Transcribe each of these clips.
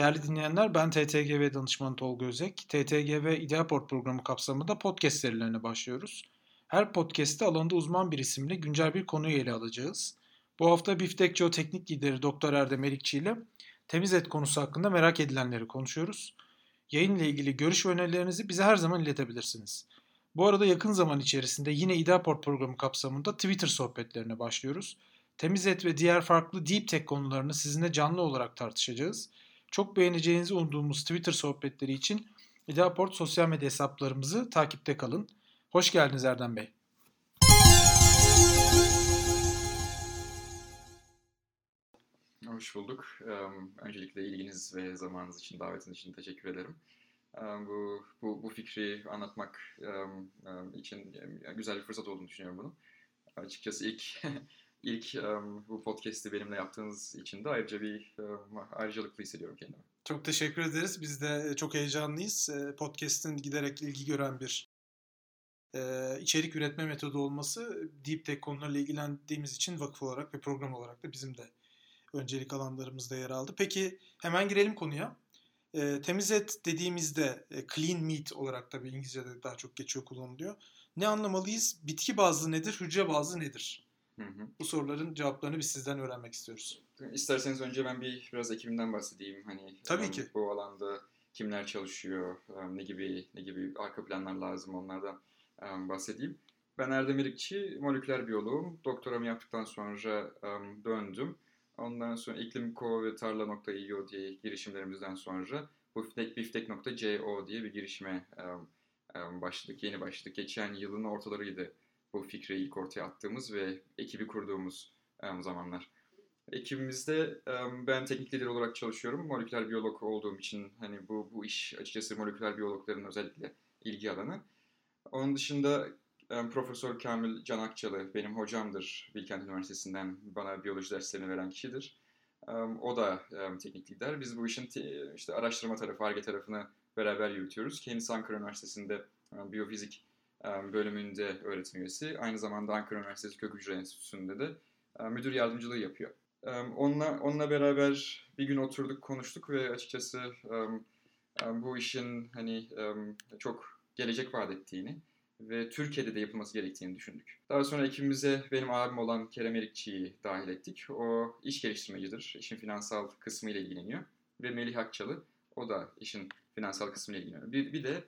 Değerli dinleyenler ben TTGV danışmanı Tolga Özek. TTGV İdeaport programı kapsamında podcast serilerine başlıyoruz. Her podcast'te alanda uzman bir isimle güncel bir konuyu ele alacağız. Bu hafta Biftek Teknik Lideri Doktor Erdem Erikçi ile temiz et konusu hakkında merak edilenleri konuşuyoruz. Yayın ile ilgili görüş ve önerilerinizi bize her zaman iletebilirsiniz. Bu arada yakın zaman içerisinde yine İdeaport programı kapsamında Twitter sohbetlerine başlıyoruz. Temiz et ve diğer farklı deep tech konularını sizinle canlı olarak tartışacağız. Çok beğeneceğinizi umduğumuz Twitter sohbetleri için İdeaport sosyal medya hesaplarımızı takipte kalın. Hoş geldiniz Erdem Bey. Hoş bulduk. Öncelikle ilginiz ve zamanınız için, davetiniz için teşekkür ederim. Bu, bu, bu fikri anlatmak için güzel bir fırsat olduğunu düşünüyorum bunu. Açıkçası ilk ilk um, bu podcast'i benimle yaptığınız için de ayrıca bir um, ayrıcalıklı hissediyorum kendimi. Çok teşekkür ederiz. Biz de çok heyecanlıyız. Podcast'in giderek ilgi gören bir e, içerik üretme metodu olması Deep Tech konularıyla ilgilendiğimiz için vakıf olarak ve program olarak da bizim de öncelik alanlarımızda yer aldı. Peki hemen girelim konuya. E, temiz et dediğimizde e, clean meat olarak tabii İngilizce'de daha çok geçiyor kullanılıyor. Ne anlamalıyız? Bitki bazlı nedir? Hücre bazlı nedir? Hı hı. Bu soruların cevaplarını biz sizden öğrenmek istiyoruz. İsterseniz önce ben bir biraz ekibimden bahsedeyim. Hani Tabii um, ki. Bu alanda kimler çalışıyor, um, ne gibi ne gibi arka planlar lazım onlardan um, bahsedeyim. Ben Erdem İrikçi, moleküler biyoloğum. Doktoramı yaptıktan sonra um, döndüm. Ondan sonra iklimko ve tarla.io diye girişimlerimizden sonra biftek.co diye bir girişime um, um, başladık, yeni başladık. Geçen yılın ortalarıydı bu fikri ilk ortaya attığımız ve ekibi kurduğumuz um, zamanlar. Ekibimizde ben teknik lider olarak çalışıyorum. Moleküler biyolog olduğum için hani bu bu iş açıkçası moleküler biyologların özellikle ilgi alanı. Onun dışında Profesör Kamil Can Akçalı benim hocamdır. Bilkent Üniversitesi'nden bana biyoloji derslerini veren kişidir. O da teknik lider. Biz bu işin te- işte araştırma tarafı, ARGE tarafını beraber yürütüyoruz. Kendisi Ankara Üniversitesi'nde biyofizik bölümünde öğretim üyesi. Aynı zamanda Ankara Üniversitesi Kök Hücre Enstitüsü'nde de müdür yardımcılığı yapıyor. Onunla, onunla beraber bir gün oturduk, konuştuk ve açıkçası bu işin hani çok gelecek vaat ettiğini ve Türkiye'de de yapılması gerektiğini düşündük. Daha sonra ekibimize benim abim olan Kerem Erikçi'yi dahil ettik. O iş geliştirmecidir, işin finansal kısmı ile ilgileniyor. Ve Melih Akçalı, o da işin finansal kısmı ile ilgileniyor. Bir, bir de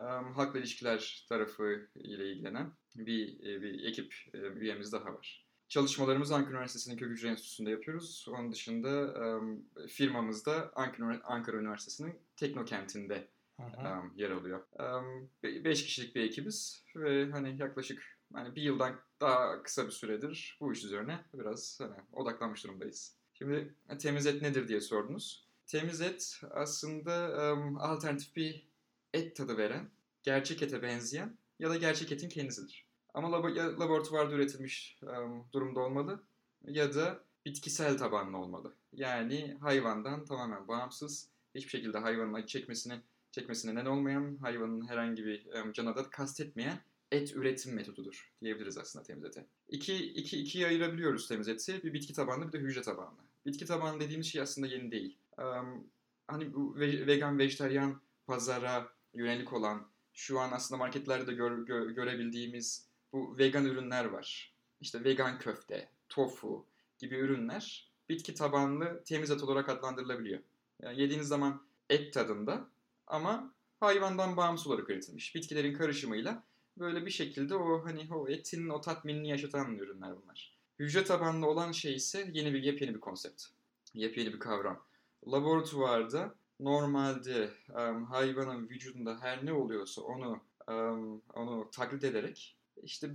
um, halkla ilişkiler tarafı ile ilgilenen bir, e, bir ekip e, üyemiz daha var. Çalışmalarımızı Ankara Üniversitesi'nin Kök Hücre Enstitüsü'nde yapıyoruz. Onun dışında um, firmamız da Ankara, Ankara Üniversitesi'nin Teknokent'inde um, yer alıyor. Um, beş kişilik bir ekibiz ve hani yaklaşık hani bir yıldan daha kısa bir süredir bu iş üzerine biraz hani odaklanmış durumdayız. Şimdi temiz et nedir diye sordunuz. Temiz et aslında um, alternatif bir et tadı veren, gerçek ete benzeyen ya da gerçek etin kendisidir. Ama lab ya laboratuvarda üretilmiş um, durumda olmalı ya da bitkisel tabanlı olmalı. Yani hayvandan tamamen bağımsız, hiçbir şekilde hayvanın acı çekmesine, çekmesine neden olmayan, hayvanın herhangi bir um, cana da kastetmeyen et üretim metodudur diyebiliriz aslında temiz ete. İki, iki, ikiye ayırabiliyoruz temiz eti. Bir bitki tabanlı bir de hücre tabanlı. Bitki tabanlı dediğimiz şey aslında yeni değil. Um, hani bu vegan, vejetaryen pazara yönelik olan, şu an aslında marketlerde de gör, gö, görebildiğimiz bu vegan ürünler var. İşte vegan köfte, tofu gibi ürünler bitki tabanlı temiz et olarak adlandırılabiliyor. Yani yediğiniz zaman et tadında ama hayvandan bağımsız olarak üretilmiş. Bitkilerin karışımıyla böyle bir şekilde o hani o etin o tatminini yaşatan ürünler bunlar. Hücre tabanlı olan şey ise yeni bir yepyeni bir konsept. Yepyeni bir kavram. Laboratuvarda normalde um, hayvanın vücudunda her ne oluyorsa onu um, onu taklit ederek işte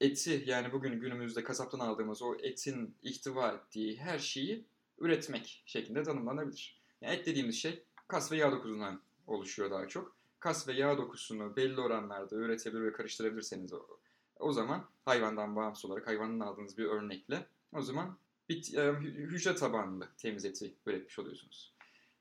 eti yani bugün günümüzde kasaptan aldığımız o etin ihtiva ettiği her şeyi üretmek şeklinde tanımlanabilir. Yani et dediğimiz şey kas ve yağ dokusundan oluşuyor daha çok. Kas ve yağ dokusunu belli oranlarda üretebilir ve karıştırabilirseniz o, o zaman hayvandan bağımsız olarak hayvanın aldığınız bir örnekle o zaman bit, hücre tabanlı temiz eti üretmiş oluyorsunuz.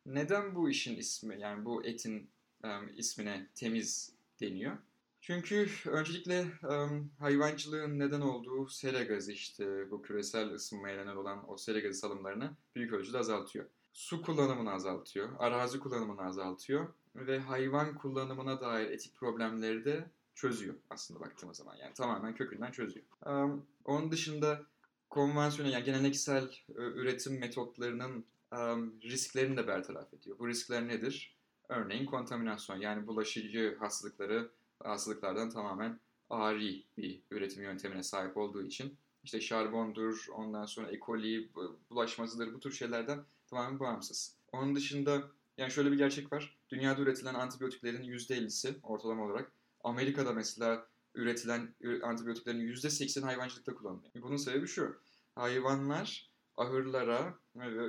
Neden bu işin ismi yani bu etin um, ismine temiz deniyor? Çünkü öncelikle um, hayvancılığın neden olduğu sera gazı işte bu küresel ısınmaya neden olan o sera gazı salımlarını büyük ölçüde azaltıyor. su kullanımını azaltıyor, arazi kullanımını azaltıyor ve hayvan kullanımına dair etik problemleri de çözüyor aslında baktığımız zaman. Yani tamamen kökünden çözüyor. Um, onun dışında konvansiyonel yani geleneksel e, üretim metotlarının um, risklerini de bertaraf ediyor. Bu riskler nedir? Örneğin kontaminasyon yani bulaşıcı hastalıkları hastalıklardan tamamen ari bir üretim yöntemine sahip olduğu için işte şarbondur, ondan sonra E. coli bulaşmasıdır bu tür şeylerden tamamen bağımsız. Onun dışında yani şöyle bir gerçek var. Dünyada üretilen antibiyotiklerin %50'si ortalama olarak Amerika'da mesela üretilen antibiyotiklerin %80 hayvancılıkta kullanılıyor. Bunun sebebi şu. Hayvanlar ahırlara,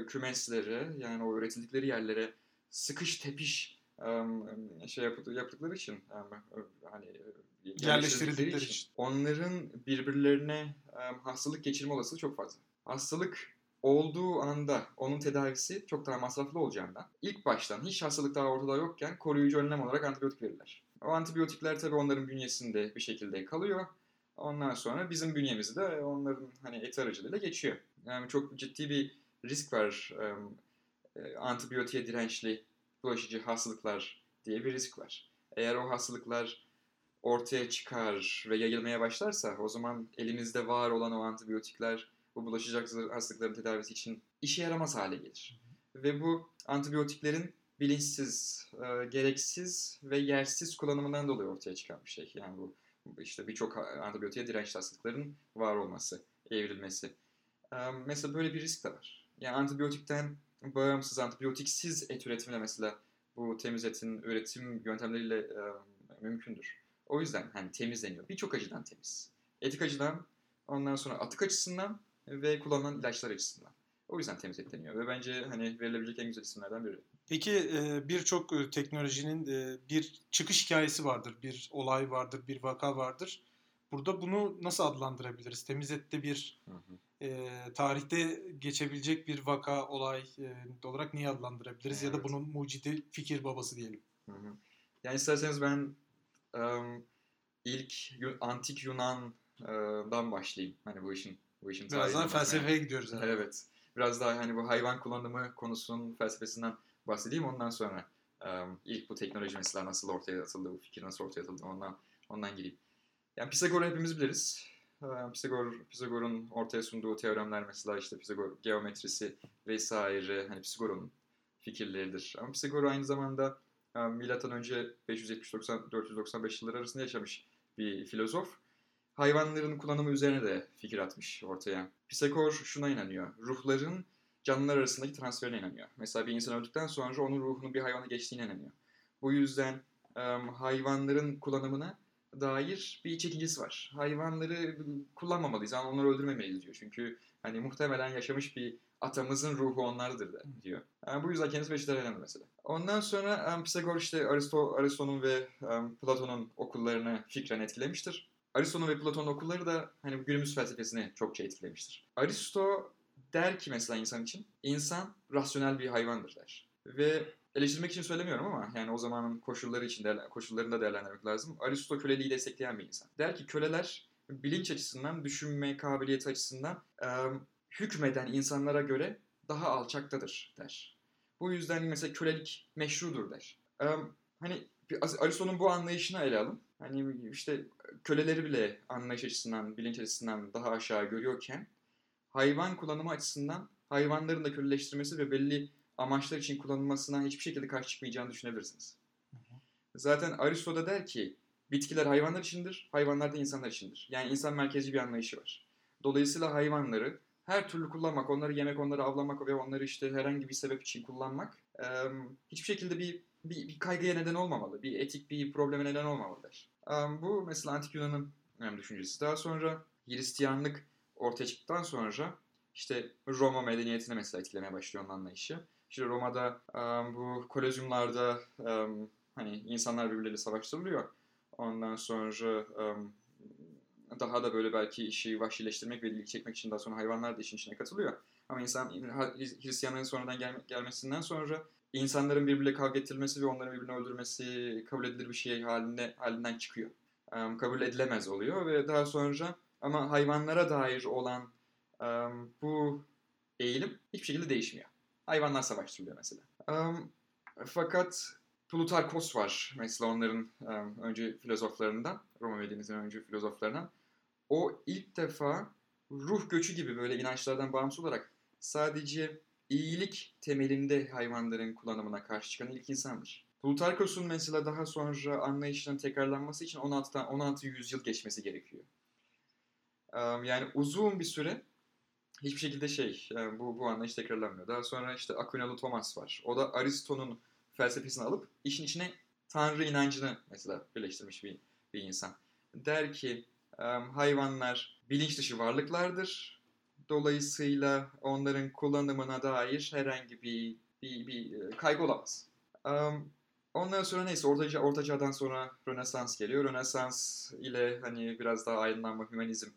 kümeslere yani o üretildikleri yerlere sıkış tepiş şey yaptıkları için hani yerleştirdikleri için. için onların birbirlerine hastalık geçirme olasılığı çok fazla. Hastalık olduğu anda onun tedavisi çok daha masraflı olacağından ilk baştan hiç hastalık daha ortada yokken koruyucu önlem olarak antibiyotik verirler. O antibiyotikler tabii onların bünyesinde bir şekilde kalıyor. Ondan sonra bizim bünyemizi de onların hani et aracılığıyla geçiyor. Yani çok ciddi bir risk var. E, antibiyotiğe dirençli bulaşıcı hastalıklar diye bir risk var. Eğer o hastalıklar ortaya çıkar ve yayılmaya başlarsa o zaman elimizde var olan o antibiyotikler bu bulaşıcı hastalıkların tedavisi için işe yaramaz hale gelir. Ve bu antibiyotiklerin bilinçsiz, gereksiz ve yersiz kullanımından dolayı ortaya çıkan bir şey. Yani bu işte birçok antibiyotiğe dirençli hastalıkların var olması, evrilmesi. E, mesela böyle bir risk de var. Yani antibiyotikten bağımsız, antibiyotiksiz et üretimine mesela bu temiz etin üretim yöntemleriyle e, mümkündür. O yüzden hani temizleniyor. Birçok açıdan temiz. Etik açıdan, ondan sonra atık açısından ve kullanılan ilaçlar açısından. O yüzden temiz etleniyor ve bence hani verilebilecek en güzel isimlerden biri. Peki birçok teknolojinin bir çıkış hikayesi vardır, bir olay vardır, bir vaka vardır. Burada bunu nasıl adlandırabiliriz? Temiz ette bir hı hı. E, tarihte geçebilecek bir vaka, olay e, olarak niye adlandırabiliriz? Evet. Ya da bunun mucidi fikir babası diyelim. Hı hı. Yani isterseniz ben um, ilk antik Yunan'dan başlayayım. Hani bu işin bu işin Biraz daha felsefeye gidiyoruz herhalde. Evet. Biraz daha hani bu hayvan kullanımı konusunun felsefesinden bahsedeyim ondan sonra um, ilk bu teknoloji mesela nasıl ortaya atıldı, bu fikir nasıl ortaya atıldı ondan ondan gireyim. Yani Pisagor'u hepimiz biliriz. Pisagor, Pisagor'un ortaya sunduğu teoremler mesela işte Pisagor geometrisi vesaire hani Pisagor'un fikirleridir. Ama Pisagor aynı zamanda milattan önce 570-495 yılları arasında yaşamış bir filozof hayvanların kullanımı üzerine de fikir atmış ortaya. Pisagor şuna inanıyor. Ruhların canlılar arasındaki transferine inanıyor. Mesela bir insan öldükten sonra onun ruhunun bir hayvana geçtiğine inanıyor. Bu yüzden um, hayvanların kullanımına dair bir çekicisi var. Hayvanları kullanmamalıyız, yani onları öldürmemeliyiz diyor. Çünkü hani muhtemelen yaşamış bir atamızın ruhu onlardır da diyor. Yani bu yüzden kendisi vejetaryen mesela. Ondan sonra um, Pisagor işte Aristo, Aristo'nun ve um, Platon'un okullarını fikren etkilemiştir. Aristo'nun ve Platon'un okulları da hani günümüz felsefesini çokça etkilemiştir. Aristo der ki mesela insan için, insan rasyonel bir hayvandır der. Ve eleştirmek için söylemiyorum ama yani o zamanın koşulları için değerlen, koşullarında değerlendirmek lazım. Aristo köleliği destekleyen bir insan. Der ki köleler bilinç açısından, düşünme kabiliyeti açısından e, hükmeden insanlara göre daha alçaktadır der. Bu yüzden mesela kölelik meşrudur der. E, hani Aristo'nun bu anlayışını ele alın. Hani işte köleleri bile anlayış açısından, bilinç açısından daha aşağı görüyorken hayvan kullanımı açısından hayvanların da köleleştirmesi ve belli amaçlar için kullanılmasına hiçbir şekilde karşı çıkmayacağını düşünebilirsiniz. Zaten Aristo da der ki bitkiler hayvanlar içindir, hayvanlar da insanlar içindir. Yani insan merkezci bir anlayışı var. Dolayısıyla hayvanları her türlü kullanmak, onları yemek, onları avlamak ve onları işte herhangi bir sebep için kullanmak hiçbir şekilde bir, bir, bir kaygıya neden olmamalı. Bir etik bir probleme neden olmamalıdır. Bu mesela Antik Yunan'ın düşüncesi. Daha sonra Hristiyanlık ortaya çıktıktan sonra işte Roma medeniyetine mesela etkilemeye başlıyor onun anlayışı. İşte Roma'da bu kolezyumlarda hani insanlar birbirleriyle savaştırılıyor. Ondan sonra daha da böyle belki işi vahşileştirmek ve ilgi çekmek için daha sonra hayvanlar da işin içine katılıyor. Ama insan Hristiyanlığın sonradan gel, gelmesinden sonra insanların birbirle kavga ettirilmesi ve onların birbirini öldürmesi kabul edilir bir şey halinde halinden çıkıyor. Um, kabul edilemez oluyor ve daha sonra ama hayvanlara dair olan um, bu eğilim hiçbir şekilde değişmiyor. hayvanlar savaştırılıyor mesela. Um, fakat Plutarkos var mesela onların um, önce filozoflarından, Roma medeniyetinin önce filozoflarından. O ilk defa ruh göçü gibi böyle inançlardan bağımsız olarak sadece iyilik temelinde hayvanların kullanımına karşı çıkan ilk insandır. Plutarkos'un mesela daha sonra anlayışının tekrarlanması için 16'dan 16 yüzyıl geçmesi gerekiyor. Yani uzun bir süre hiçbir şekilde şey bu bu anlayış tekrarlanmıyor. Daha sonra işte Aquinalı Thomas var. O da Aristo'nun felsefesini alıp işin içine Tanrı inancını mesela birleştirmiş bir, bir insan. Der ki hayvanlar bilinç dışı varlıklardır. Dolayısıyla onların kullanımına dair herhangi bir bir, bir kaygı olamaz. Ondan sonra neyse Orta, Orta Çağ'dan sonra Rönesans geliyor. Rönesans ile hani biraz daha aydınlanma, hümanizm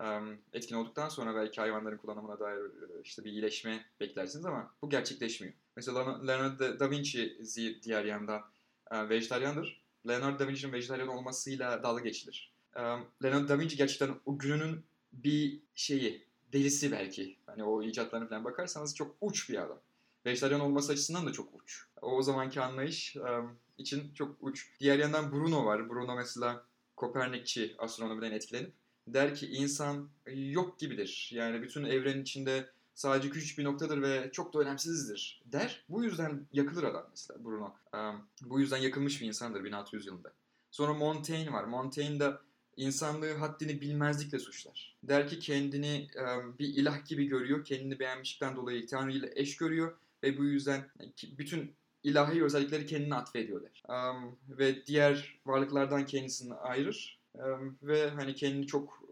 um, etkin olduktan sonra belki hayvanların kullanımına dair işte bir iyileşme beklersiniz ama bu gerçekleşmiyor. Mesela Leonardo da Vinci diğer yandan e, vejetaryandır. Leonardo da Vinci'nin vejetaryen olmasıyla dalga geçilir. Um, Leonardo da Vinci gerçekten o gününün bir şeyi, delisi belki. Hani o icatlarına falan bakarsanız çok uç bir adam vejetaryen olması açısından da çok uç. O zamanki anlayış um, için çok uç. Diğer yandan Bruno var. Bruno mesela Kopernikçi astronomiden etkilenip der ki insan yok gibidir. Yani bütün evrenin içinde sadece küçük bir noktadır ve çok da önemsizdir der. Bu yüzden yakılır adam mesela Bruno. Um, bu yüzden yakılmış bir insandır 1600 yılında. Sonra Montaigne var. Montaigne de insanlığı haddini bilmezlikle suçlar. Der ki kendini um, bir ilah gibi görüyor. Kendini beğenmişlikten dolayı Tanrı ile eş görüyor ve bu yüzden bütün ilahi özellikleri kendine atfediyorlar. Um, ve diğer varlıklardan kendisini ayırır um, ve hani kendini çok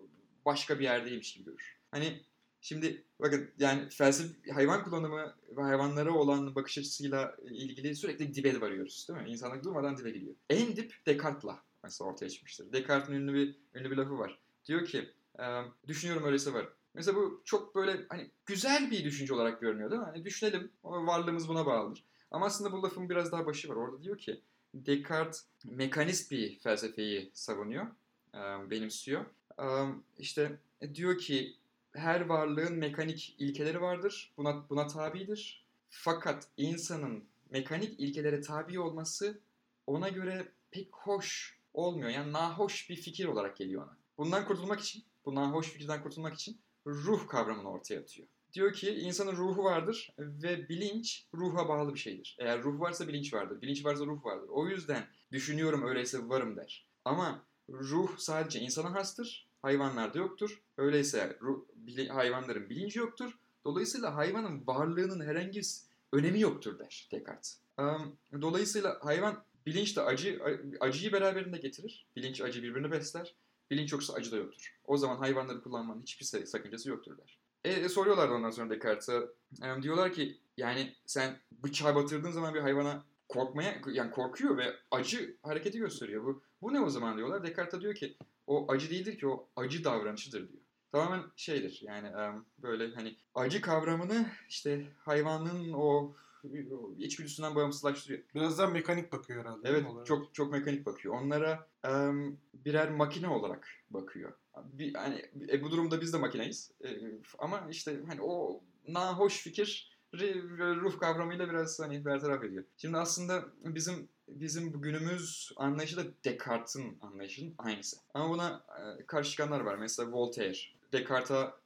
başka bir yerdeymiş gibi görür. Hani şimdi bakın yani felsefe hayvan kullanımı ve hayvanlara olan bakış açısıyla ilgili sürekli dibe varıyoruz değil mi? İnsanlık durmadan dibe gidiyor. En dip Descartes'la mesela ortaya çıkmıştır. Descartes'in ünlü bir, ünlü bir lafı var. Diyor ki düşünüyorum öyleyse var. Mesela bu çok böyle hani güzel bir düşünce olarak görünüyor değil mi? Hani düşünelim, varlığımız buna bağlıdır. Ama aslında bu lafın biraz daha başı var. Orada diyor ki Descartes mekanist bir felsefeyi savunuyor, benimsiyor. İşte e, diyor ki her varlığın mekanik ilkeleri vardır, buna buna tabidir. Fakat insanın mekanik ilkelere tabi olması ona göre pek hoş olmuyor. Yani nahoş bir fikir olarak geliyor ona. Bundan kurtulmak için, bu nahoş fikirden kurtulmak için ruh kavramını ortaya atıyor. Diyor ki insanın ruhu vardır ve bilinç ruha bağlı bir şeydir. Eğer ruh varsa bilinç vardır, bilinç varsa ruh vardır. O yüzden düşünüyorum öyleyse varım der. Ama ruh sadece insana hastır, hayvanlarda yoktur. Öyleyse ruh, bili, hayvanların bilinci yoktur. Dolayısıyla hayvanın varlığının herhangi bir önemi yoktur der Descartes. Dolayısıyla hayvan bilinç de acı, acıyı beraberinde getirir. Bilinç acı birbirini besler. Bilinç yoksa acı da yoktur. O zaman hayvanları kullanmanın hiçbir sakıncası yoktur der. E, e soruyorlar ondan sonra Descartes'e. E, diyorlar ki yani sen bıçağı batırdığın zaman bir hayvana korkmaya yani korkuyor ve acı hareketi gösteriyor. Bu bu ne o zaman diyorlar. Descartes diyor ki o acı değildir ki o acı davranışıdır diyor. Tamamen şeydir yani böyle hani acı kavramını işte hayvanın o içgüdüsünden bağımsızlaştırıyor. Biraz daha mekanik bakıyor herhalde. Evet çok çok mekanik bakıyor. Onlara um, birer makine olarak bakıyor. Bir, hani, e, bu durumda biz de makineyiz. E, ama işte hani o nahoş fikir ruh kavramıyla biraz hani bertaraf ediyor. Şimdi aslında bizim bizim günümüz anlayışı da Descartes'in anlayışının aynısı. Ama buna e, karşı çıkanlar var. Mesela Voltaire. Descartes'a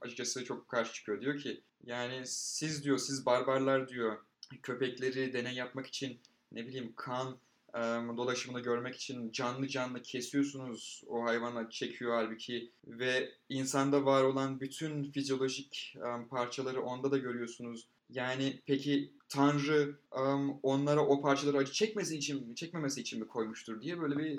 açıkçası çok karşı çıkıyor. Diyor ki yani siz diyor, siz barbarlar diyor köpekleri deney yapmak için ne bileyim kan e, dolaşımını görmek için canlı canlı kesiyorsunuz. O hayvana çekiyor halbuki ve insanda var olan bütün fizyolojik e, parçaları onda da görüyorsunuz. Yani peki Tanrı um, onlara o parçaları acı çekmesi için mi, çekmemesi için mi koymuştur diye böyle bir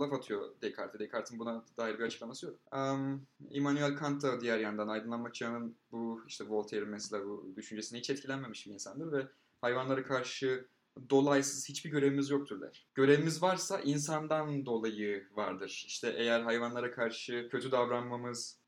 laf atıyor Descartes. Descartes'in buna dair bir açıklaması yok. Um, Immanuel Kant da diğer yandan aydınlanma çağının bu işte Voltaire'in mesela bu düşüncesine hiç etkilenmemiş bir insandır ve hayvanlara karşı dolaysız hiçbir görevimiz yoktur der. Görevimiz varsa insandan dolayı vardır. İşte eğer hayvanlara karşı kötü davranmamız,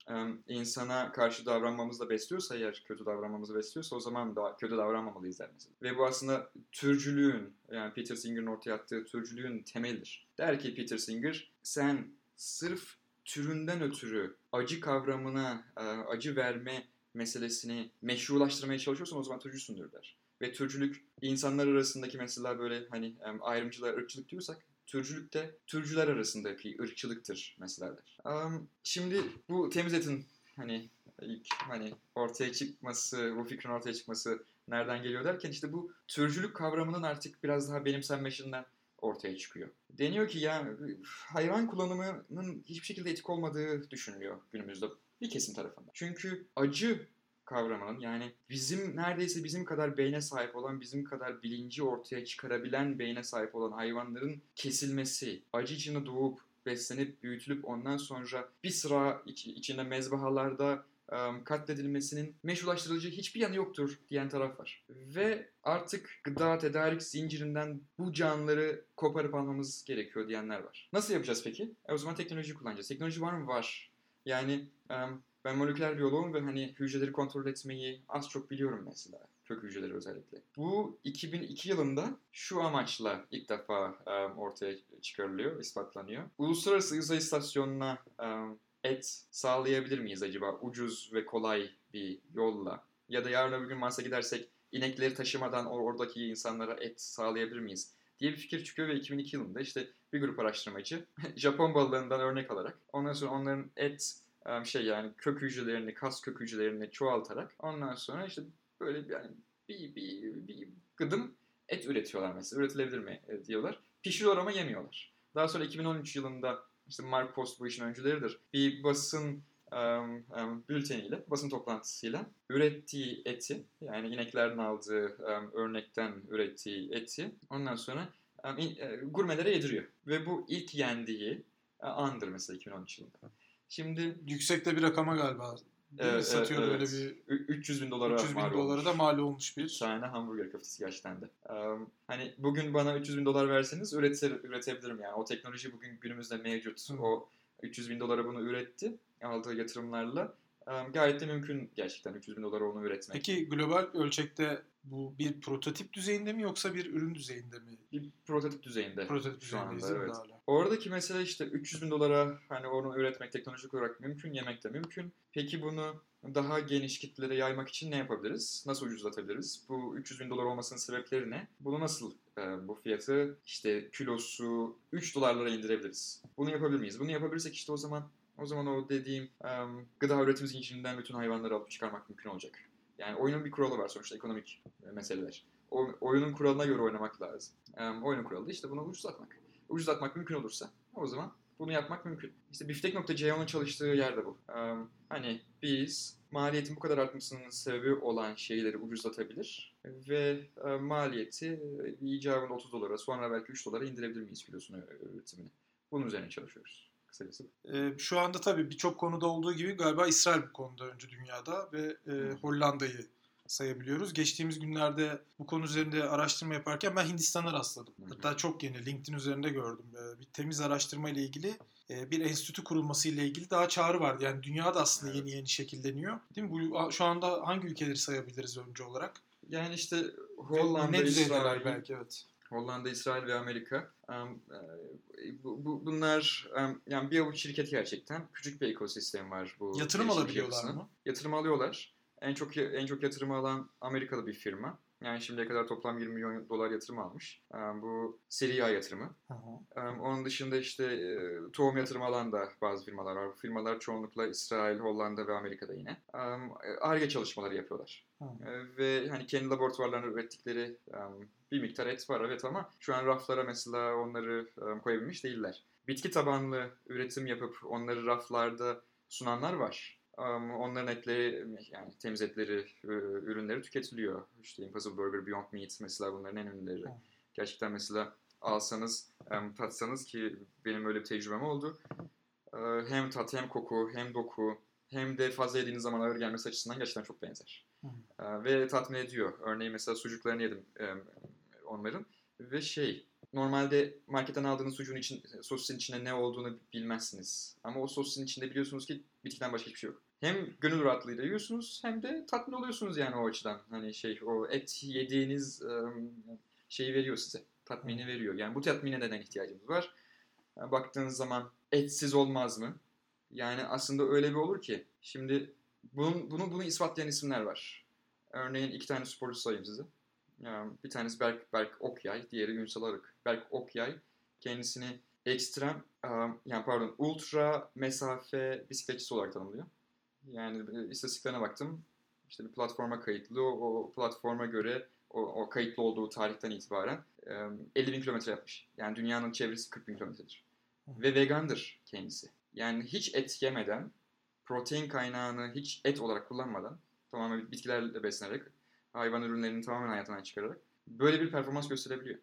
insana karşı davranmamızı besliyorsa eğer kötü davranmamızı besliyorsa o zaman da kötü davranmamalıyız der mesela. Ve bu aslında türcülüğün yani Peter Singer'ın ortaya attığı türcülüğün temelidir. Der ki Peter Singer sen sırf türünden ötürü acı kavramına, acı verme meselesini meşrulaştırmaya çalışıyorsan o zaman türcüsündür der. Ve türcülük insanlar arasındaki mesela böyle hani ayrımcılar, ırkçılık diyorsak türcülük de türcüler arasındaki ırkçılıktır mesela. Am, şimdi bu temiz etin hani ilk hani ortaya çıkması, bu fikrin ortaya çıkması nereden geliyor derken işte bu türcülük kavramının artık biraz daha benimsenmesinden ortaya çıkıyor. Deniyor ki ya hayvan kullanımının hiçbir şekilde etik olmadığı düşünülüyor günümüzde bir kesim tarafından. Çünkü acı kavramının yani bizim neredeyse bizim kadar beyne sahip olan, bizim kadar bilinci ortaya çıkarabilen beyne sahip olan hayvanların kesilmesi, acı içinde doğup beslenip büyütülüp ondan sonra bir sıra iç- içinde mezbahalarda katledilmesinin meşrulaştırılıcı hiçbir yanı yoktur diyen taraf var. Ve artık gıda tedarik zincirinden bu canlıları koparıp almamız gerekiyor diyenler var. Nasıl yapacağız peki? E o zaman teknoloji kullanacağız. Teknoloji var mı? Var. Yani ben moleküler biyoloğum ve hani hücreleri kontrol etmeyi az çok biliyorum mesela. Kök hücreleri özellikle. Bu 2002 yılında şu amaçla ilk defa em, ortaya çıkarılıyor, ispatlanıyor. Uluslararası Uzay İstasyonu'na em, et sağlayabilir miyiz acaba ucuz ve kolay bir yolla? Ya da yarın öbür gün Mars'a gidersek inekleri taşımadan oradaki insanlara et sağlayabilir miyiz? diye bir fikir çıkıyor ve 2002 yılında işte bir grup araştırmacı Japon balığından örnek alarak ondan sonra onların et şey yani kök hücrelerini, kas kök hücrelerini çoğaltarak ondan sonra işte böyle bir, yani bir, bir, bir gıdım et üretiyorlar mesela. Üretilebilir mi e, diyorlar. Pişiriyorlar ama yemiyorlar. Daha sonra 2013 yılında işte Mark Post bu işin öncüleridir. Bir basın em, em, bülteniyle, basın toplantısıyla ürettiği eti yani ineklerden aldığı em, örnekten ürettiği eti ondan sonra em, in- e, gurmelere yediriyor. Ve bu ilk yendiği e, andır mesela 2013 yılında. Şimdi Yüksekte bir rakama galiba. Değil? Evet, Satıyordu evet, öyle evet. bir ü- 300 bin dolara 300 bin mal dolara olmuş. da mal olmuş Bir tane hamburger köftesi gerçekten de. Eee, hani bugün bana 300 bin dolar verseniz üretir, üretebilirim yani. O teknoloji bugün günümüzde mevcut. Hı. O 300 bin dolara bunu üretti. Aldığı yatırımlarla. Gayet de mümkün gerçekten 300 bin dolara onu üretmek. Peki global ölçekte bu bir prototip düzeyinde mi yoksa bir ürün düzeyinde mi? Bir prototip düzeyinde. Prototip Şu anda, evet. hala? Oradaki mesele işte 300 bin dolara hani onu üretmek teknolojik olarak mümkün, yemek de mümkün. Peki bunu daha geniş kitlere yaymak için ne yapabiliriz? Nasıl ucuzlatabiliriz? Bu 300 bin dolar olmasının sebepleri ne? Bunu nasıl e, bu fiyatı işte kilosu 3 dolarlara indirebiliriz? Bunu yapabilir miyiz? Bunu yapabilirsek işte o zaman o zaman o dediğim e, gıda üretim zincirinden bütün hayvanları alıp çıkarmak mümkün olacak. Yani oyunun bir kuralı var sonuçta ekonomik meseleler. O, oyunun kuralına göre oynamak lazım. E, oyunun kuralı da işte bunu ucuzlatmak ucuzlatmak mümkün olursa o zaman bunu yapmak mümkün. İşte Biftek.co'nun çalıştığı yer de bu. Ee, hani biz maliyetin bu kadar artmasının sebebi olan şeyleri ucuzlatabilir ve e, maliyeti icabında 30 dolara sonra belki 3 dolara indirebilir miyiz kilosunu üretimini? Bunun üzerine çalışıyoruz kısacası. Ee, şu anda tabii birçok konuda olduğu gibi galiba İsrail bu konuda öncü dünyada ve e, Hollanda'yı sayabiliyoruz. Geçtiğimiz günlerde bu konu üzerinde araştırma yaparken ben Hindistan'a rastladım. Hatta çok yeni LinkedIn üzerinde gördüm. Ee, bir temiz araştırma ile ilgili e, bir enstitü kurulması ile ilgili daha çağrı vardı. Yani dünyada aslında Evet. yeni yeni şekilleniyor. Değil mi? Bu şu anda hangi ülkeleri sayabiliriz öncü olarak? Yani işte Hollanda, ne düzeydeler belki evet. Hollanda, İsrail ve Amerika. E, bu, bu- bunlar em, yani bir avuç şirket gerçekten. Küçük bir ekosistem var bu. Yatırım alabiliyorlar mı? Yatırım alıyorlar. En çok en çok yatırımı alan Amerikalı bir firma. Yani şimdiye kadar toplam 20 milyon dolar yatırım almış. Em, bu seri A yatırımı. Hı hı. Em, Onun dışında işte e, tohum yatırımı alan da bazı firmalar var. Bu firmalar çoğunlukla İsrail, Hollanda ve Amerika'da yine. ARGE çalışmaları yapıyorlar. Hı. E, Ve hani kendi laboratuvarlarında ürettikleri em, bir miktar et var evet ama şu an raflara mesela onları koyabilmiş değiller. Bitki tabanlı üretim yapıp onları raflarda sunanlar var. Onların etleri yani temiz etleri, e, ürünleri tüketiliyor. İşte Impossible Burger, Beyond Meat mesela bunların en ünlüleri. Gerçekten mesela alsanız, tatsanız ki benim öyle bir tecrübem oldu. E, Hem tat, hem koku, hem doku, hem de fazla yediğiniz zaman ağır gelmesi açısından gerçekten çok benzer. Hı. E, Ve tatmin ediyor. Örneğin mesela sucuklarını yedim onların. Ve şey, normalde marketten aldığınız sucuğun için, sosun içinde ne olduğunu bilmezsiniz. Ama o sosun içinde biliyorsunuz ki bitkiden başka hiçbir şey yok. Hem gönül rahatlığıyla yiyorsunuz hem de tatmin oluyorsunuz yani o açıdan. Hani şey, o et yediğiniz şeyi veriyor size. Tatmini veriyor. Yani bu tatmine neden ihtiyacımız var? Yani baktığınız zaman etsiz olmaz mı? Yani aslında öyle bir olur ki şimdi Bunun, bunu, bunu ispatlayan isimler var. Örneğin iki tane sporcu sayayım size. Yani bir tanesi Berk, Berk Okyay, diğeri Ünsal Arık. Berk Okyay kendisini ekstrem, yani pardon ultra mesafe bisikletçisi olarak tanımlıyor. Yani e, istatistiklerine baktım. İşte bir platforma kayıtlı. O, o platforma göre o, o kayıtlı olduğu tarihten itibaren um, 50 bin kilometre yapmış. Yani dünyanın çevresi 40 bin kilometredir. Ve vegandır kendisi. Yani hiç et yemeden, protein kaynağını hiç et olarak kullanmadan, tamamen bitkilerle beslenerek, hayvan ürünlerini tamamen hayatından çıkararak böyle bir performans gösterebiliyor.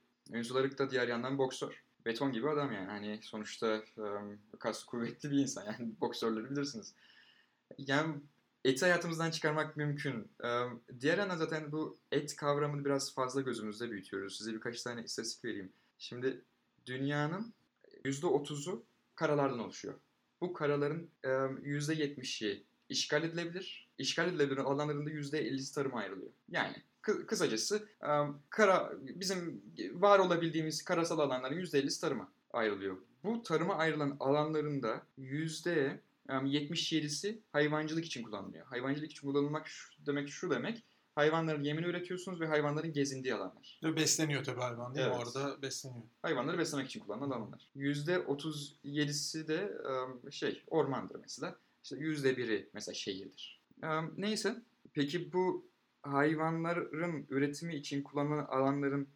Arık da diğer yandan boksör. Beton gibi adam yani. Hani sonuçta um, kas kuvvetli bir insan. Yani boksörleri bilirsiniz. Yani eti hayatımızdan çıkarmak mümkün. Diğer yandan zaten bu et kavramını biraz fazla gözümüzde büyütüyoruz. Size birkaç tane istatistik vereyim. Şimdi dünyanın %30'u karalardan oluşuyor. Bu karaların %70'i işgal edilebilir. İşgal edilebilir alanlarında %50'si tarıma ayrılıyor. Yani kısacası kara bizim var olabildiğimiz karasal alanların %50'si tarıma ayrılıyor. Bu tarıma ayrılan alanlarında %77'si hayvancılık için kullanılıyor. Hayvancılık için kullanılmak şu, demek şu demek hayvanların yemini üretiyorsunuz ve hayvanların gezindiği alanlar. Ve besleniyor tabii hayvan değil evet. mi? Orada besleniyor. Hayvanları beslemek için kullanılan alanlar. %37'si de şey ormandır mesela. İşte %1'i mesela şehirdir. Neyse. Peki bu hayvanların üretimi için kullanılan alanların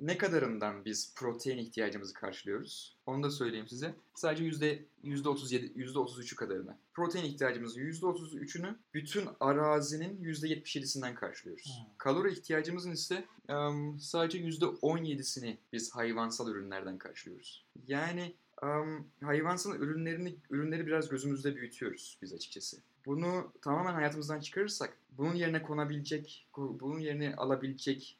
ne kadarından biz protein ihtiyacımızı karşılıyoruz? Onu da söyleyeyim size. Sadece yüzde yüzde 37, yüzde 33'ü kadarını. Protein ihtiyacımızın yüzde 33'ünü bütün arazinin yüzde 77'sinden karşılıyoruz. Hmm. Kalori ihtiyacımızın ise um, sadece yüzde 17'sini biz hayvansal ürünlerden karşılıyoruz. Yani um, hayvansal ürünlerini ürünleri biraz gözümüzde büyütüyoruz biz açıkçası. Bunu tamamen hayatımızdan çıkarırsak, bunun yerine konabilecek, bunun yerine alabilecek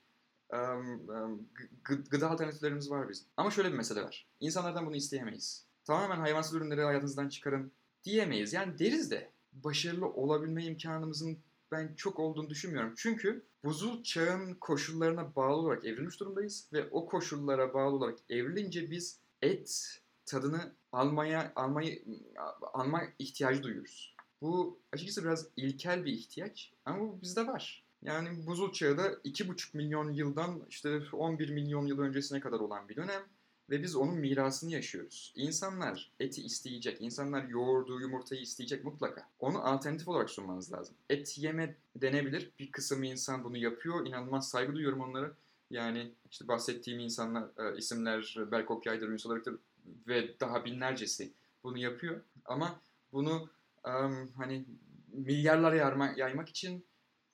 gıda alternatiflerimiz var bizim. Ama şöyle bir mesele var. İnsanlardan bunu isteyemeyiz. Tamamen hayvansal ürünleri hayatınızdan çıkarın diyemeyiz. Yani deriz de başarılı olabilme imkanımızın ben çok olduğunu düşünmüyorum. Çünkü buzul çağın koşullarına bağlı olarak evrilmiş durumdayız ve o koşullara bağlı olarak evrilince biz et tadını almaya almayı alma ihtiyacı duyuyoruz. Bu açıkçası biraz ilkel bir ihtiyaç ama bu bizde var. Yani buzul çağı da 2,5 milyon yıldan işte 11 milyon yıl öncesine kadar olan bir dönem ve biz onun mirasını yaşıyoruz. İnsanlar eti isteyecek, insanlar yoğurdu, yumurtayı isteyecek mutlaka. Onu alternatif olarak sunmanız lazım. Et yeme denebilir. Bir kısım insan bunu yapıyor. İnanılmaz saygı duyuyorum onlara. Yani işte bahsettiğim insanlar, e, isimler Berk Okyay'dır, Ünsal Arık'tır ve daha binlercesi bunu yapıyor. Ama bunu um, hani milyarlara yayma, yaymak için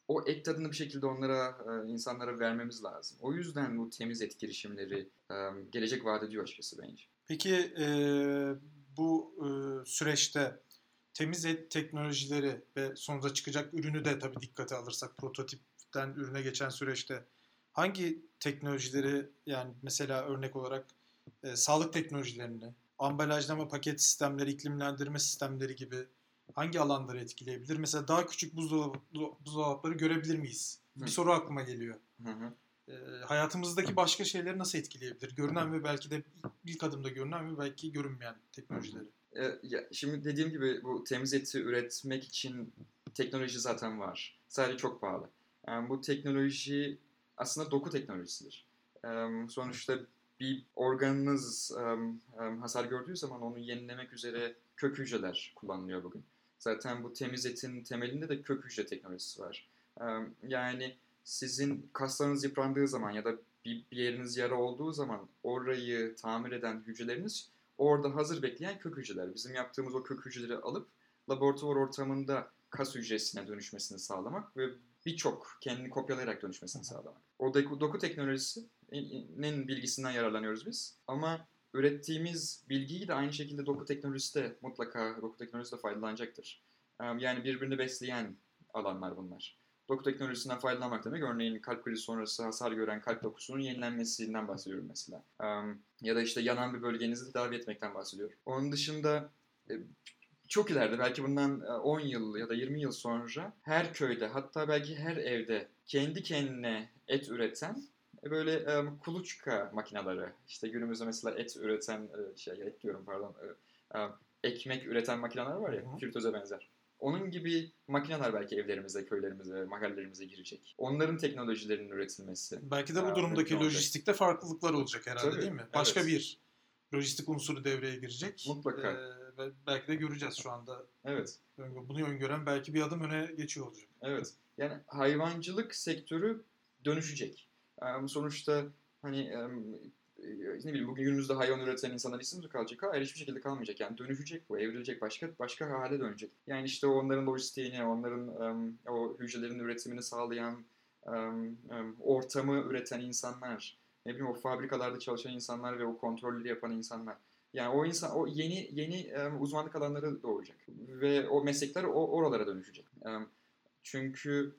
o et tadını bir şekilde onlara, e, insanlara vermemiz lazım. O yüzden bu temiz et girişimleri e, gelecek vaat ediyor açıkçası bence. Peki e, bu süreçte temiz et teknolojileri ve sonuçta çıkacak ürünü de tabii dikkate alırsak prototipten ürüne geçen süreçte hangi teknolojileri yani mesela örnek olarak sağlık teknolojilerini, ambalajlama paket sistemleri, iklimlendirme sistemleri gibi hangi alanları etkileyebilir? Mesela daha küçük buzdolabı, buzdolapları görebilir miyiz? Hı. Bir soru aklıma geliyor. Hı hı. E, hayatımızdaki başka şeyleri nasıl etkileyebilir? Görünen ve belki de ilk adımda görünen ve belki görünmeyen teknolojileri. E, ya, şimdi dediğim gibi bu temiz eti üretmek için teknoloji zaten var. Sadece çok pahalı. Yani bu teknoloji aslında doku teknolojisidir. E, sonuçta bir organınız um, um, hasar gördüğü zaman onu yenilemek üzere kök hücreler kullanılıyor bugün. Zaten bu temiz etin temelinde de kök hücre teknolojisi var. Yani sizin kaslarınız yıprandığı zaman ya da bir, bir yeriniz yara olduğu zaman orayı tamir eden hücreleriniz orada hazır bekleyen kök hücreler. Bizim yaptığımız o kök hücreleri alıp laboratuvar ortamında kas hücresine dönüşmesini sağlamak ve birçok kendini kopyalayarak dönüşmesini sağlamak. O doku, doku teknolojisinin bilgisinden yararlanıyoruz biz. Ama ürettiğimiz bilgiyi de aynı şekilde doku teknolojisi de mutlaka doku teknolojisi de faydalanacaktır. Yani birbirini besleyen alanlar bunlar. Doku teknolojisinden faydalanmak demek örneğin kalp krizi sonrası hasar gören kalp dokusunun yenilenmesinden bahsediyorum mesela. Ya da işte yanan bir bölgenizi tedavi etmekten bahsediyorum. Onun dışında çok ileride belki bundan 10 e, yıl ya da 20 yıl sonra her köyde hatta belki her evde kendi kendine et üreten böyle um, kuluçka makineleri, işte günümüzde mesela et üreten, şey et diyorum pardon, um, ekmek üreten makineler var ya, Hı-hı. fritöze benzer. Onun gibi makineler belki evlerimize, köylerimize, mahallelerimize girecek. Onların teknolojilerinin üretilmesi. Belki de bu durumdaki olacak. lojistikte farklılıklar olacak herhalde Tabii, değil mi? Başka evet. bir lojistik unsuru devreye girecek. Mutlaka. Ee, belki de göreceğiz şu anda. Evet. Bunu öngören belki bir adım öne geçiyor olacak. Evet. Yani hayvancılık sektörü dönüşecek. Sonuçta hani e, ne bileyim bugün günümüzde hayvan üreten insanlar işsiz mi kalacak? Hayır hiçbir şekilde kalmayacak. Yani dönüşecek bu, evrilecek, başka başka hale dönecek. Yani işte onların lojistiğini, onların o hücrelerin üretimini sağlayan ortamı üreten insanlar, ne bileyim o fabrikalarda çalışan insanlar ve o kontrolleri yapan insanlar. Yani o insan o yeni yeni uzmanlık alanları doğacak ve o meslekler o oralara dönüşecek. Çünkü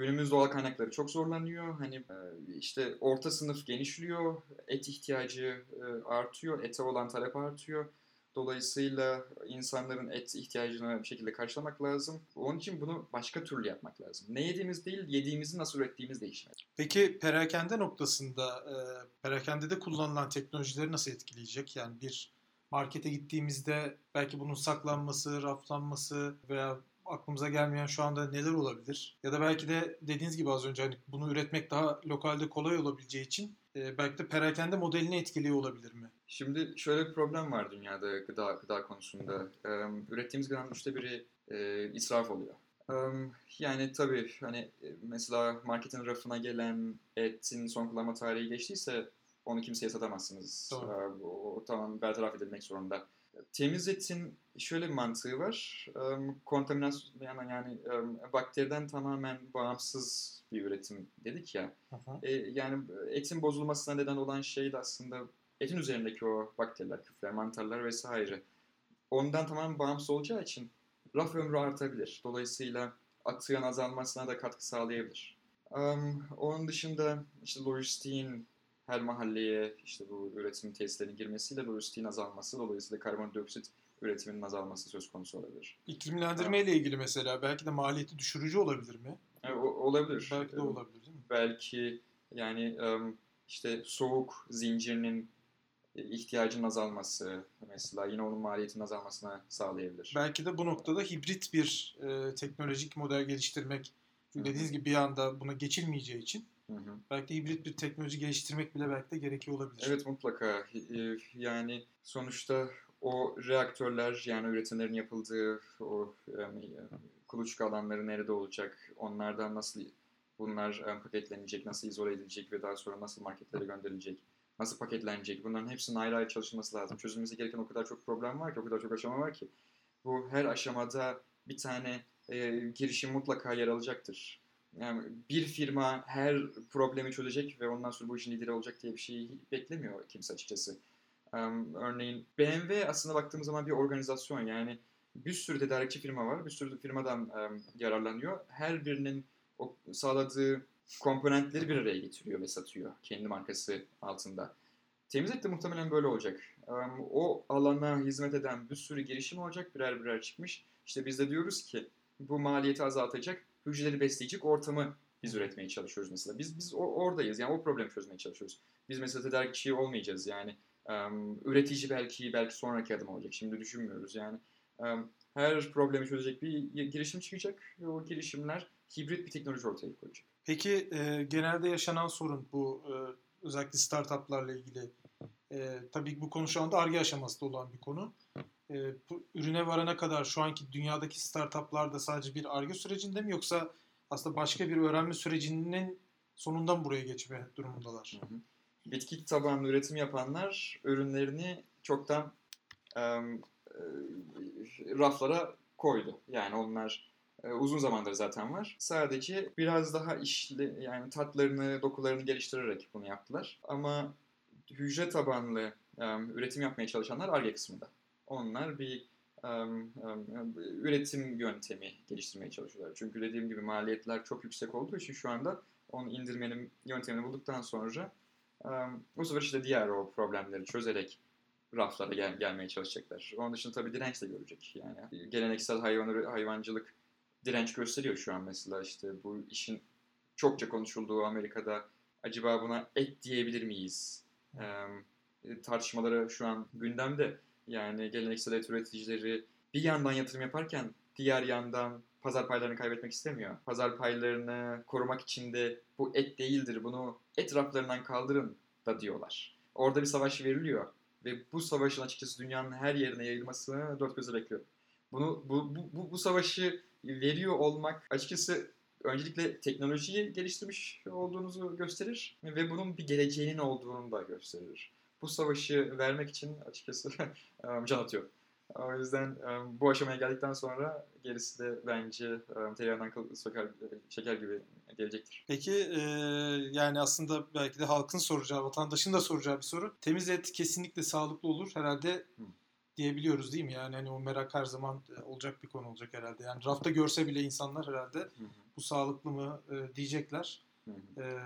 günümüz doğal kaynakları çok zorlanıyor. Hani e, işte orta sınıf genişliyor, et ihtiyacı e, artıyor, ete olan talep artıyor. Dolayısıyla insanların et ihtiyacını bir şekilde karşılamak lazım. Onun için bunu başka türlü yapmak lazım. Ne yediğimiz değil, yediğimizi nasıl ürettiğimiz değişmeli. Peki perakende noktasında e, perakendede kullanılan teknolojileri nasıl etkileyecek? Yani bir markete gittiğimizde belki bunun saklanması, raflanması veya aklımıza gelmeyen şu anda neler olabilir? Ya da belki de dediğiniz gibi az önce hani bunu üretmek daha lokalde kolay olabileceği için e, belki de perakende modelini etkiliyor olabilir mi? Şimdi şöyle bir problem var dünyada gıda gıda konusunda. Ee, ürettiğimiz gıdanın üçte biri e, israf oluyor. Yani tabii hani e, mesela marketin rafına gelen etin son kullanma tarihi geçtiyse onu kimseye satamazsınız. Doğru. O, o tamam bertaraf edilmek zorunda. Temiz etin şöyle bir mantığı var. Ee, kontaminasyon yani, yani e, bakteriden tamamen bağımsız bir üretim dedik ya. E, yani etin bozulmasına neden olan şey de aslında etin üzerindeki o bakteriler, küfler, mantarlar vesaire. Ondan tamamen bağımsız olacağı için raf ömrü artabilir. Dolayısıyla atığın azalmasına da katkı sağlayabilir. Am, onun dışında işte lojistiğin her mahalleye işte bu üretim tesislerinin girmesiyle lojistiğin azalması dolayısıyla karbondioksit üretiminin azalması söz konusu olabilir. İklimlendirme ile ilgili mesela belki de maliyeti düşürücü olabilir mi? E, o- olabilir. Belki de E, olabilir değil mi? belki yani işte soğuk zincirinin ihtiyacının azalması mesela yine onun maliyetinin azalmasına sağlayabilir. Belki de bu noktada hibrit bir e, teknolojik model geliştirmek dediğiniz gibi bir anda buna geçilmeyeceği için Hı hı. belki de hibrit bir teknoloji geliştirmek bile belki de gerekiyor olabilir. Evet mutlaka E, yani sonuçta o reaktörler yani üretimlerin yapıldığı o e, kuluçka alanları nerede olacak? Onlardan nasıl bunlar paketlenecek, nasıl izole edilecek ve daha sonra nasıl marketlere gönderilecek? Nasıl paketlenecek? Bunların hepsinin ayrı ayrı çalışılması lazım. Çözülmesi gereken o kadar çok problem var ki, o kadar çok aşama var ki. Bu her aşamada bir tane e, girişim mutlaka yer alacaktır. Yani bir firma her problemi çözecek ve ondan sonra bu işin lideri olacak diye bir şey beklemiyor kimse açıkçası. Em, örneğin BMW aslında baktığımız zaman bir organizasyon yani bir sürü tedarikçi firma var, bir sürü firmadan em, yararlanıyor. Her birinin o sağladığı komponentleri bir araya getiriyor ve satıyor kendi markası altında. Temizlik de muhtemelen böyle olacak. Em, o alana hizmet eden bir sürü girişim olacak, birer birer çıkmış. İşte biz de diyoruz ki bu maliyeti azaltacak, hücreleri besleyecek ortamı biz üretmeye çalışıyoruz mesela. Biz biz oradayız. Yani o problemi çözmeye çalışıyoruz. Biz mesela tedarikçi olmayacağız yani. Em, üretici belki belki sonraki adım olacak. Şimdi düşünmüyoruz yani. Em, her problemi çözecek bir girişim çıkacak ve o girişimler hibrit bir teknoloji ortaya koyacak. Peki e, genelde yaşanan sorun bu e, özellikle startuplarla ilgili. E, tabii bu konu şu anda ARGE aşamasında olan bir konu. E, bu ürüne varana kadar şu anki dünyadaki startuplar da sadece bir ARGE sürecinde mi yoksa aslında başka bir öğrenme sürecinin sonundan buraya geçme durumundalar? Hı hı. Bitki tabanlı üretim yapanlar ürünlerini çoktan e, raflara koydu. Yani onlar e, uzun zamandır zaten var. Sadece biraz daha işli yani tatlarını, dokularını geliştirerek bunu yaptılar. Ama hücre tabanlı em, üretim yapmaya çalışanlar ARGE kısmında. Onlar bir em, em, üretim yöntemi geliştirmeye çalışıyorlar. Çünkü dediğim gibi maliyetler çok yüksek olduğu için şu anda onu indirmenin yöntemini bulduktan sonra em, bu sefer işte diğer o problemleri çözerek raflara gel- gelmeye çalışacaklar. Onun dışında tabii direnç de görecek. Yani geleneksel hayvan hayvancılık direnç gösteriyor şu an mesela işte bu işin çokça konuşulduğu Amerika'da acaba buna et diyebilir miyiz? E, tartışmaları şu an gündemde. Yani geleneksel et üreticileri bir yandan yatırım yaparken diğer yandan pazar paylarını kaybetmek istemiyor. Pazar paylarını korumak için de bu et değildir bunu et raflarından kaldırın da diyorlar. Orada bir savaş veriliyor ve bu savaşın açıkçası dünyanın her yerine yayılmasını dört gözle bekliyorum. Bunu bu, bu, bu, bu savaşı veriyor olmak açıkçası öncelikle teknolojiyi geliştirmiş olduğunuzu gösterir ve bunun bir geleceğinin olduğunu da gösterir. Bu savaşı vermek için açıkçası can atıyor. O yüzden bu aşamaya geldikten sonra gerisi de bence tereyağından kıl şeker, şeker gibi gelecektir. Peki e, yani aslında belki de halkın soracağı, vatandaşın da soracağı bir soru. Temiz et kesinlikle sağlıklı olur herhalde Hı. diyebiliyoruz değil mi? Yani hani o merak her zaman olacak bir konu olacak herhalde. Yani rafta görse bile insanlar herhalde Hı. bu sağlıklı mı e, diyecekler. Hı. E,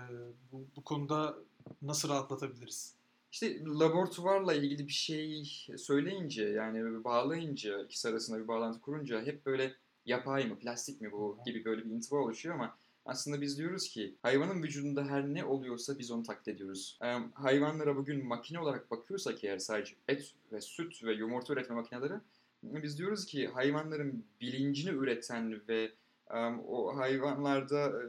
bu, bu konuda nasıl rahatlatabiliriz? İşte laboratuvarla ilgili bir şey söyleyince yani bağlayınca ikisi arasında bir bağlantı kurunca hep böyle yapay mı plastik mi bu gibi böyle bir intiba oluşuyor ama aslında biz diyoruz ki hayvanın vücudunda her ne oluyorsa biz onu taklit ediyoruz. Ee, hayvanlara bugün makine olarak bakıyorsak eğer sadece et ve süt ve yumurta üretme makineleri biz diyoruz ki hayvanların bilincini üreten ve um, o hayvanlarda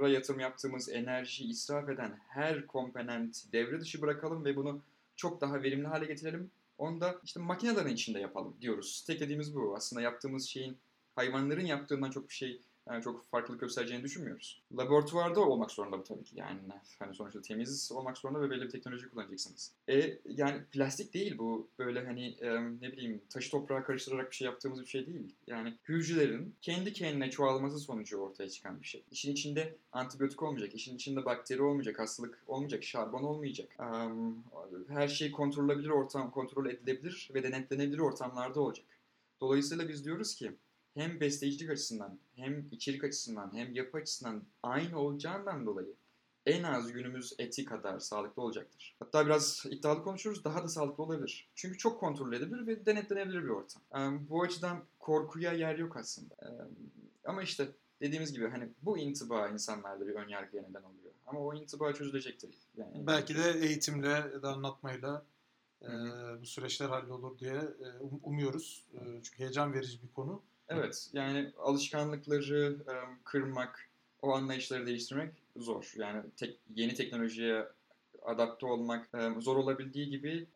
yatırım yaptığımız enerji israf eden her komponent devre dışı bırakalım ve bunu çok daha verimli hale getirelim. Onu da işte makinelerin içinde yapalım diyoruz. Tek dediğimiz bu. Aslında yaptığımız şeyin hayvanların yaptığından çok bir şey yani çok farklılık göstereceğini düşünmüyoruz. Laboratuvarda olmak zorunda bu tabii ki. Yani hani sonuçta temiz olmak zorunda ve belli bir teknoloji kullanacaksınız. E yani plastik değil bu. Böyle hani e, ne bileyim taşı toprağa karıştırarak bir şey yaptığımız bir şey değil. Yani hücrelerin kendi kendine çoğalması sonucu ortaya çıkan bir şey. İşin içinde antibiyotik olmayacak, işin içinde bakteri olmayacak, hastalık olmayacak, şarbon olmayacak. Um, her şey kontrollenebilir ortam, kontrol edilebilir ve denetlenebilir ortamlarda olacak. Dolayısıyla biz diyoruz ki hem besleyicilik açısından hem içerik açısından hem yapı açısından aynı olacağından dolayı en az günümüz eti kadar sağlıklı olacaktır. Hatta biraz iddialı konuşuruz daha da sağlıklı olabilir. Çünkü çok kontrol edilebilir ve denetlenebilir bir ortam. bu açıdan korkuya yer yok aslında. ama işte dediğimiz gibi hani bu intiba insanlarda bir önyargıya neden oluyor. Ama o intiba çözülecektir. Yani Belki de eğitimle ya da anlatmayla e, bu süreçler hallolur diye e, umuyoruz. E, çünkü heyecan verici bir konu. Evet yani alışkanlıkları kırmak, o anlayışları değiştirmek zor. Yani tek, yeni teknolojiye adapte olmak zor olabildiği gibi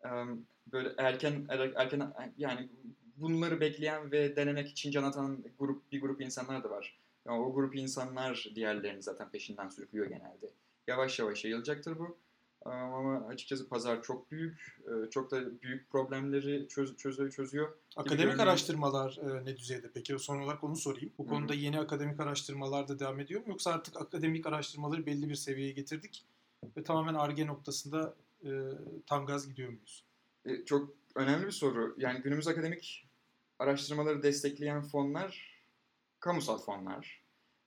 böyle erken er, erken yani bunları bekleyen ve denemek için can atan grup bir grup insanlar da var. Yani o grup insanlar diğerlerini zaten peşinden sürüklüyor genelde. Yavaş yavaş yayılacaktır bu. Ama açıkçası pazar çok büyük. Çok da büyük problemleri çöz, çözüyor. çözüyor Akademik araştırmalar ne düzeyde peki? Son olarak onu sorayım. Bu konuda Hı-hı. yeni akademik araştırmalar da devam ediyor mu? Yoksa artık akademik araştırmaları belli bir seviyeye getirdik ve tamamen ARGE noktasında e, tam gaz gidiyor muyuz? E, çok önemli bir soru. Yani günümüz akademik araştırmaları destekleyen fonlar kamusal fonlar.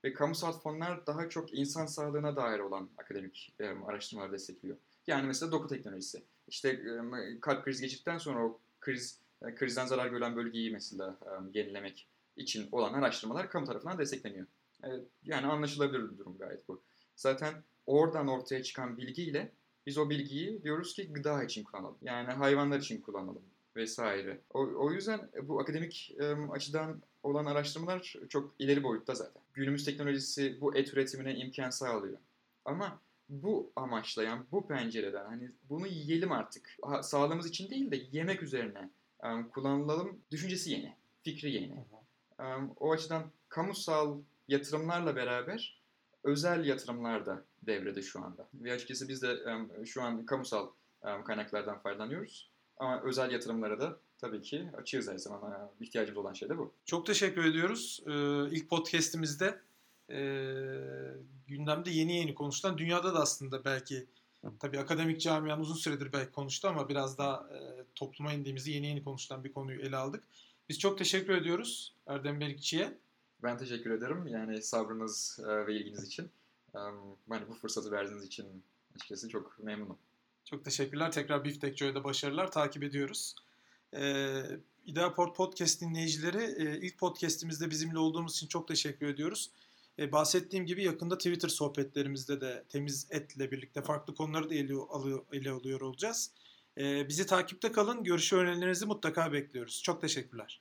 Ve kamusal fonlar daha çok insan sağlığına dair olan akademik e, araştırmaları destekliyor. Yani mesela doku teknolojisi. İşte e, kalp krizi geçirdikten sonra o kriz e, krizden zarar gören bölgeyi mesela e, yenilemek için olan araştırmalar kamu tarafından destekleniyor. E, yani anlaşılabilir bir durum gayet bu. Zaten oradan ortaya çıkan bilgiyle biz o bilgiyi diyoruz ki gıda için kullanalım. Yani hayvanlar için kullanalım vesaire. O, o yüzden bu akademik e, açıdan olan araştırmalar çok ileri boyutta zaten. Günümüz teknolojisi bu et üretimine imkan sağlıyor. Ama bu amaçlayan, bu pencereden hani bunu yiyelim artık. Sağlığımız için değil de yemek üzerine um, kullanılalım düşüncesi yeni, fikri yeni. Um, o açıdan kamusal yatırımlarla beraber özel yatırımlar da devrede şu anda. Ve açıkçası biz de um, şu an kamusal um, kaynaklardan faydalanıyoruz. Ama özel yatırımlara da tabii ki açığız her zaman. ihtiyacımız olan şey de bu. Çok teşekkür ediyoruz. Ee, ilk podcastimizde e, gündemde yeni yeni konuşulan, dünyada da aslında belki tabii akademik camian uzun süredir belki konuştu ama biraz daha e, topluma indiğimizde yeni yeni konuşulan bir konuyu ele aldık. Biz çok teşekkür ediyoruz Erdem Berikçi'ye. Ben teşekkür ederim. Yani sabrınız e, ve ilginiz için. Hani bu fırsatı verdiğiniz için açıkçası çok memnunum. Çok teşekkürler. Tekrar Biftek Joy'da başarılar. Takip ediyoruz. Ee, İdeaport Podcast dinleyicileri e, ilk podcastimizde bizimle olduğumuz için çok teşekkür ediyoruz. E, bahsettiğim gibi yakında Twitter sohbetlerimizde de temiz etle birlikte farklı konuları da ele, alıyor, ele alıyor olacağız. E, bizi takipte kalın. Görüş önerilerinizi mutlaka bekliyoruz. Çok teşekkürler.